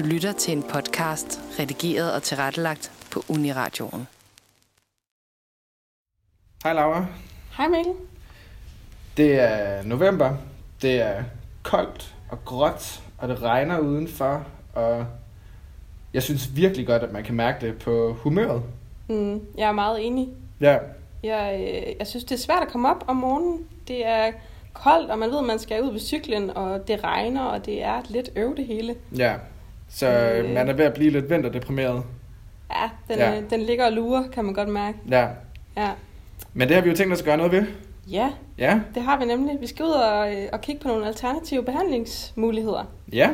Du lytter til en podcast, redigeret og tilrettelagt på Uniradioen. Hej Laura. Hej Mikkel. Det er november. Det er koldt og gråt, og det regner udenfor. Og jeg synes virkelig godt, at man kan mærke det på humøret. Mm, jeg er meget enig. Ja, Jeg, øh, jeg synes, det er svært at komme op om morgenen. Det er koldt, og man ved, at man skal ud ved cyklen, og det regner, og det er lidt øv det hele. ja. Så Øh. man er ved at blive lidt vinterdeprimeret. Ja, den, Ja. Øh, den ligger og lurer, kan man godt mærke. Ja. Ja. Men det har vi jo tænkt os at gøre noget ved. ja, Ja, det har vi nemlig. Vi skal ud og, øh, og kigge på nogle alternative behandlingsmuligheder. ja.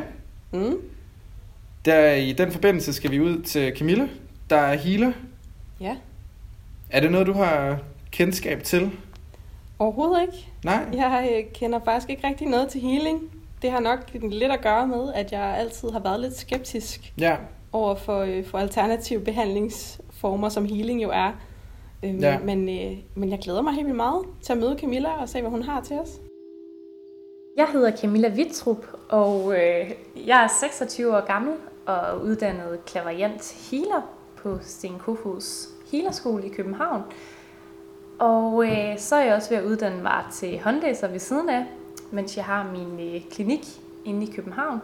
Mm. Der, I den forbindelse skal vi ud til Camille, der er healer. Ja, Er det noget, du har kendskab til? overhovedet ikke. Nej? Jeg øh, kender faktisk ikke rigtig noget til healing. Det har nok lidt at gøre med, at jeg altid har været lidt skeptisk Ja, over for, øh, for alternative behandlingsformer, som healing jo er. Øhm, Ja. men, øh, men jeg glæder mig helt vildt meget til at møde Camilla og se, hvad hun har til os. Jeg hedder Camilla Wittrup, og øh, jeg er 26 år gammel og uddannet klaverjant healer på Sten Kofods Healerskole i København. Og øh, så er jeg også ved at uddanne mig til håndlæser ved siden af, mens jeg har min øh, klinik inde i København.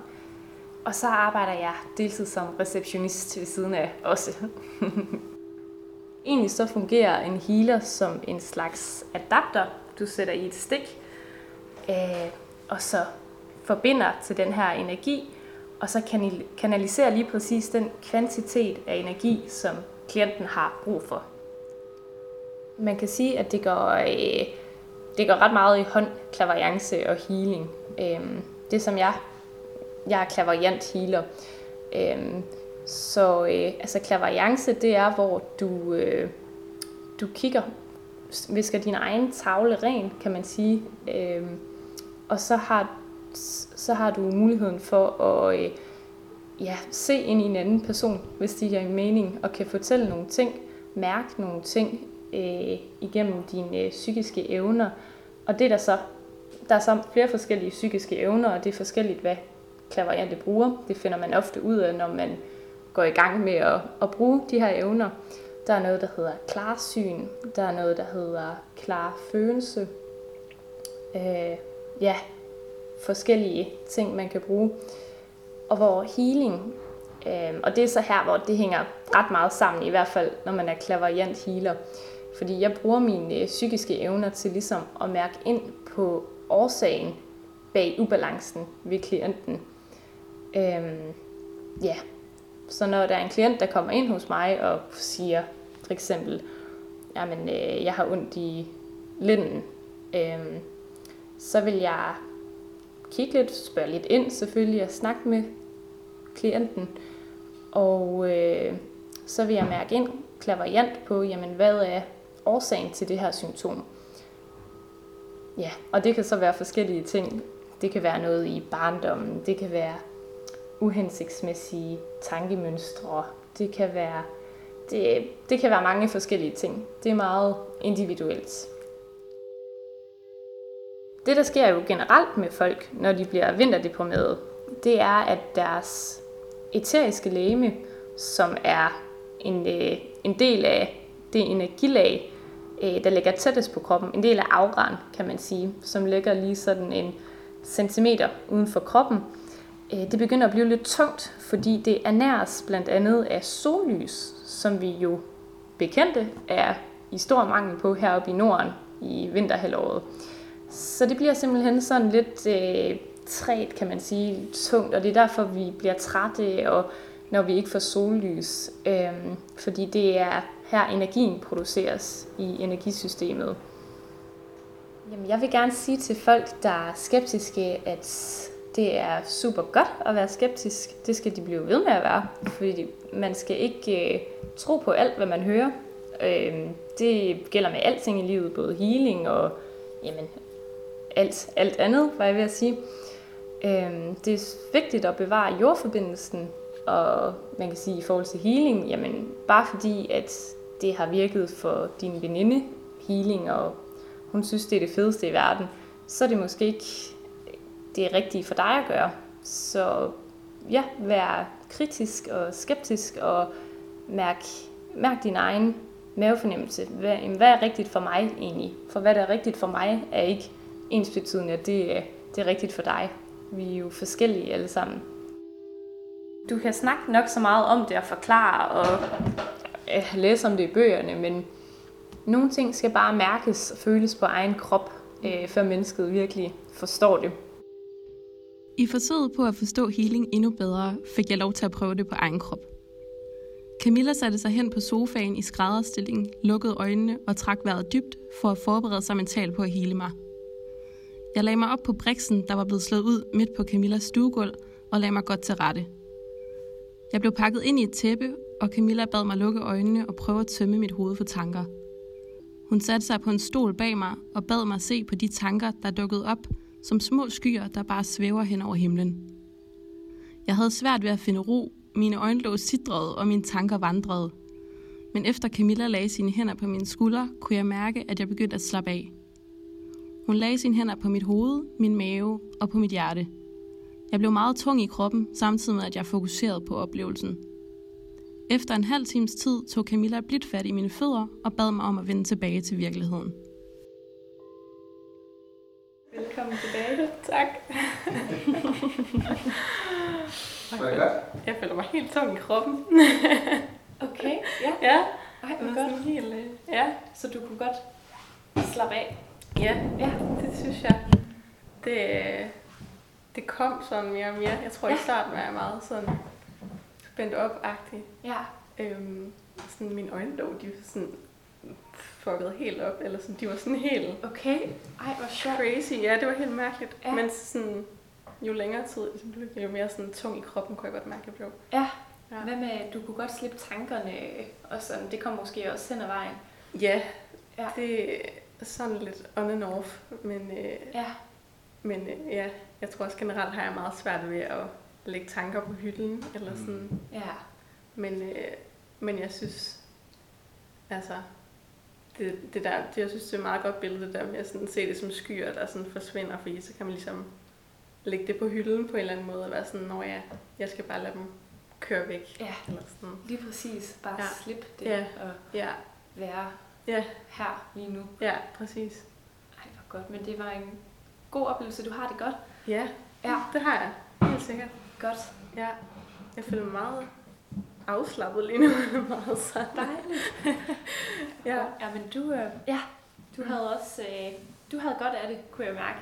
Og så arbejder jeg deltid som receptionist ved siden af også. Egentlig så fungerer en healer som en slags adapter, du sætter i et stik, øh, og så forbinder til den her energi, og så kanal- kanaliserer lige præcis den kvantitet af energi, som klienten har brug for. Man kan sige, at det går, øh, det går ret meget i hånd, klaverianse og healing. Øhm, det som jeg, jeg er klaveriant healer. Øhm, så øh, altså klaverianse, det er, hvor du, øh, du kigger, visker din egen tavle ren, kan man sige. Øhm, og så har, så har du muligheden for at øh, ja, se ind i en anden person, hvis det giver mening, og kan fortælle nogle ting, mærke nogle ting øh, igennem dine øh, psykiske evner. Og det er der så, der er så flere forskellige psykiske evner, og det er forskelligt, hvad klaverjante bruger. Det finder man ofte ud af, når man går i gang med at, at bruge de her evner. Der er noget, der hedder klarsyn. Der er noget, der hedder klar følelse. Øh, ja, forskellige ting, man kan bruge. Og hvor healing, øh, og det er så her, hvor det hænger ret meget sammen, i hvert fald når man er klaverjant healer. Fordi jeg bruger mine øh, psykiske evner til ligesom at mærke ind på årsagen bag ubalancen ved klienten. Øhm, ja, så når der er en klient, der kommer ind hos mig og siger for eksempel, jamen øh, jeg har ondt i linden, øhm, så vil jeg kigge lidt, spørge lidt ind selvfølgelig og snakke med klienten. Og øh, så vil jeg mærke ind klaverjant på, jamen hvad er årsagen til det her symptom. Ja, og det kan så være forskellige ting. Det kan være noget i barndommen, det kan være uhensigtsmæssige tankemønstre, det kan være, det, det kan være mange forskellige ting. Det er meget individuelt. Det, der sker jo generelt med folk, når de bliver vinterdeprimerede, det er, at deres eteriske læme, som er en, øh, en del af det energilag, øh, der ligger tættest på kroppen, en del af auraen, kan man sige, som ligger lige sådan en centimeter uden for kroppen, øh, det begynder at blive lidt tungt, fordi det ernæres blandt andet af sollys, som vi jo bekendte er i stor mangel på heroppe i Norden i vinterhalvåret. Så det bliver simpelthen sådan lidt øh, træt, kan man sige, tungt, og det er derfor, vi bliver trætte, og når vi ikke får sollys, øh, fordi det er her energien produceres i energisystemet. Jamen, jeg vil gerne sige til folk, der er skeptiske, at det er super godt at være skeptisk. Det skal de blive ved med at være, fordi man skal ikke øh, tro på alt, hvad man hører. Øh, det gælder med alting i livet, både healing og jamen, alt, alt andet, var jeg ved at sige. Øh, det er vigtigt at bevare jordforbindelsen, og man kan sige i forhold til healing, jamen bare fordi, at det har virket for din veninde healing, og hun synes, det er det fedeste i verden, så er det måske ikke det rigtige for dig at gøre. Så ja, vær kritisk og skeptisk og mærk, mærk din egen mavefornemmelse. Hvad, hvad er rigtigt for mig egentlig? For hvad der er rigtigt for mig, er ikke ens betydende, at det, det er rigtigt for dig. Vi er jo forskellige alle sammen. Du kan snakke nok så meget om det og forklare og øh, læse om det i bøgerne, men nogle ting skal bare mærkes og føles på egen krop, øh, før mennesket virkelig forstår det. I forsøget på at forstå healing endnu bedre, fik jeg lov til at prøve det på egen krop. Camilla satte sig hen på sofaen i skrædderstilling, lukkede øjnene og trak vejret dybt for at forberede sig mentalt på at hele mig. Jeg lagde mig op på briksen, der var blevet slået ud midt på Camillas stuegulv, og lagde mig godt til rette. Jeg blev pakket ind i et tæppe, og Camilla bad mig lukke øjnene og prøve at tømme mit hoved for tanker. Hun satte sig på en stol bag mig og bad mig se på de tanker, der dukkede op som små skyer, der bare svæver hen over himlen. Jeg havde svært ved at finde ro, mine øjne lå sidrede, og mine tanker vandrede. Men efter Camilla lagde sine hænder på mine skuldre, kunne jeg mærke, at jeg begyndte at slappe af. Hun lagde sine hænder på mit hoved, min mave og på mit hjerte. Jeg blev meget tung i kroppen, samtidig med at jeg fokuserede på oplevelsen. Efter en halv times tid tog Camilla blidt fat i mine fødder og bad mig om at vende tilbage til virkeligheden. Velkommen tilbage. Tak. Var det godt? Jeg føler mig helt tung i kroppen. Okay, ja. Ja. Ej, Det var sådan helt, øh, ja. Så du kunne godt slappe af. Ja, Ja. det synes jeg. Det, øh, det kom sådan mere og mere. Jeg tror ja. i starten var jeg meget sådan spændt op-agtig. Ja. Øhm, sådan mine øjenlåg, de var sådan fucket helt op, eller sådan, de var sådan helt Okay. Ej, hvor sjovt. crazy. Ja, det var helt mærkeligt. Ja. Men sådan, jo længere tid blev, jo mere sådan tung i kroppen, kunne jeg godt mærke, jeg blev. Ja. Ja. Hvad med, du kunne godt slippe tankerne, og sådan, det kom måske også hen ad vejen. Ja, Ja. det er sådan lidt on and off, men, øh, Ja. men øh, ja, jeg tror også generelt har jeg meget svært ved at lægge tanker på hylden, eller sådan. Ja. Men, øh, men jeg synes, altså, det, det der, det, jeg synes, det er et meget godt billede, det der med at sådan se det som skyer, der sådan forsvinder, fordi så kan man ligesom lægge det på hylden på en eller anden måde, og være sådan, når ja, jeg skal bare lade dem køre væk. Ja. Eller sådan. Lige præcis. Bare ja. slippe det Ja. og Ja, være ja, her lige nu. ja, præcis. Ej, hvor godt. Men det var en god oplevelse. Du har det godt. Ja, Ja. det har jeg. Helt sikkert. Godt. Ja, jeg føler mig meget afslappet lige nu. meget sådan. Dejligt. Ja. Ja, men du, øh, ja, du havde også, øh, du havde godt af det, kunne jeg mærke.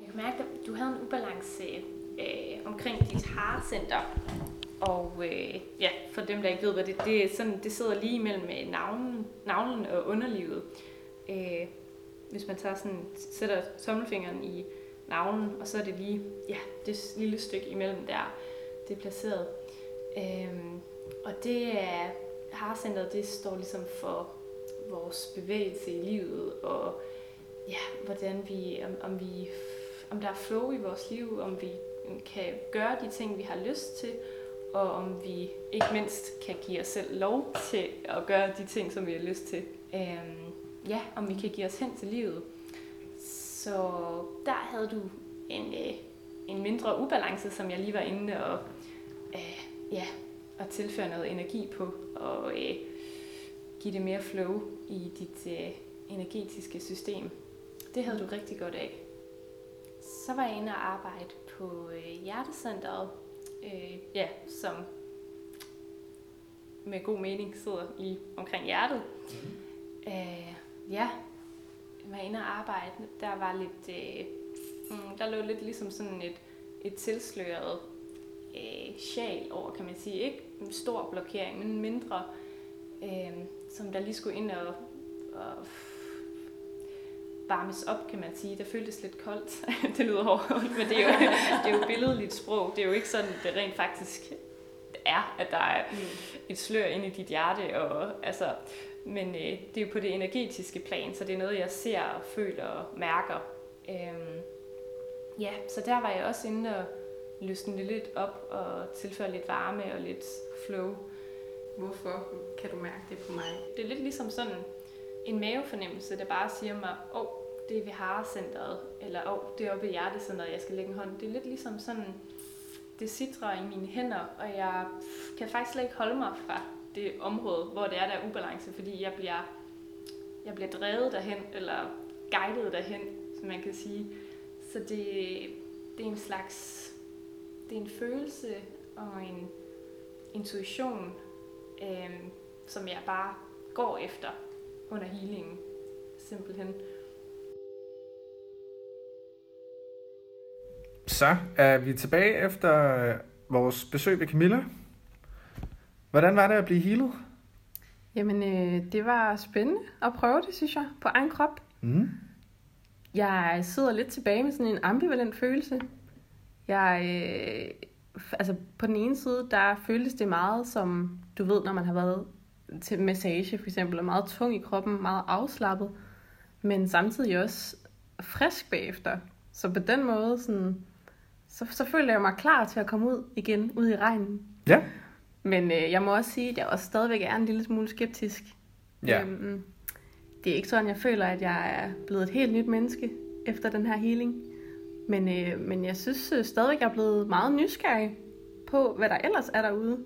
Jeg kan mærke, at du havde en ubalance øh, omkring dit harcenter. Og øh, ja, for dem, der ikke ved, hvad det det er, sådan, det sidder lige mellem øh, navlen, navlen og underlivet. Øh, hvis man tager sådan, sætter tommelfingeren i navlen, og så er det lige, ja, det lille stykke imellem der, det er placeret. Øhm, og det er, harcenteret, det står ligesom for vores bevægelse i livet, og ja, hvordan vi, om, om vi, om der er flow i vores liv, om vi kan gøre de ting, vi har lyst til, og om vi ikke mindst kan give os selv lov til at gøre de ting, som vi har lyst til. Øhm, ja, om vi kan give os hen til livet. Så der havde du en, øh, en mindre ubalance, som jeg lige var inde og øh, ja, at tilføre noget energi på, og øh, give det mere flow i dit øh, energetiske system. Det havde du rigtig godt af. Så var jeg inde og arbejde på øh, Hjertecenteret, øh, ja, som med god mening sidder lige omkring hjertet. Øh, ja, jeg var inde og arbejde. Der var lidt, øh, mm, der lå lidt ligesom sådan et, et tilsløret øh, sjal over, kan man sige. Ikke en stor blokering, men en mindre, øh, som der lige skulle ind og, og varmes op, kan man sige. Det føltes lidt koldt. det lyder hårdt, men det er, jo, det er jo billedligt sprog. Det er jo ikke sådan, det rent faktisk er, at der er et slør ind i dit hjerte. Og, altså, men øh, det er jo på det energetiske plan, så det er noget, jeg ser og føler og mærker. Øhm, ja, så der var jeg også inde og løsne det lidt op og tilføre lidt varme og lidt flow. Hvorfor kan du mærke det på mig? Det er lidt ligesom sådan en mavefornemmelse, der bare siger mig, åh, oh, det er ved Harecenteret, eller oh, det er oppe ved Hjertecenteret, jeg skal lægge en hånd. Det er lidt ligesom sådan, det sidder i mine hænder, og jeg kan faktisk slet ikke holde mig fra det område, hvor det er, der er ubalance, fordi jeg bliver, jeg bliver drevet derhen, eller guidet derhen, som man kan sige. Så det, det er en slags, det er en følelse og en intuition, øh, som jeg bare går efter under healingen, simpelthen. Så er vi tilbage efter øh, vores besøg ved Camilla. Hvordan var det at blive healet? Jamen, øh, det var spændende at prøve det, synes jeg, på egen krop. Mm. Jeg sidder lidt tilbage med sådan en ambivalent følelse. Jeg, øh, altså på den ene side, der føltes det meget som, du ved, når man har været til massage for eksempel, og meget tung i kroppen, meget afslappet, men samtidig også frisk bagefter. Så på den måde, sådan, så, så føler jeg mig klar til at komme ud igen, ud i regnen. Ja. Men øh, jeg må også sige, at jeg også stadigvæk er en lille smule skeptisk. Ja. Øhm, det er ikke sådan, jeg føler, at jeg er blevet et helt nyt menneske efter den her healing. Men, øh, men jeg synes øh, stadigvæk, jeg er blevet meget nysgerrig på, hvad der ellers er derude.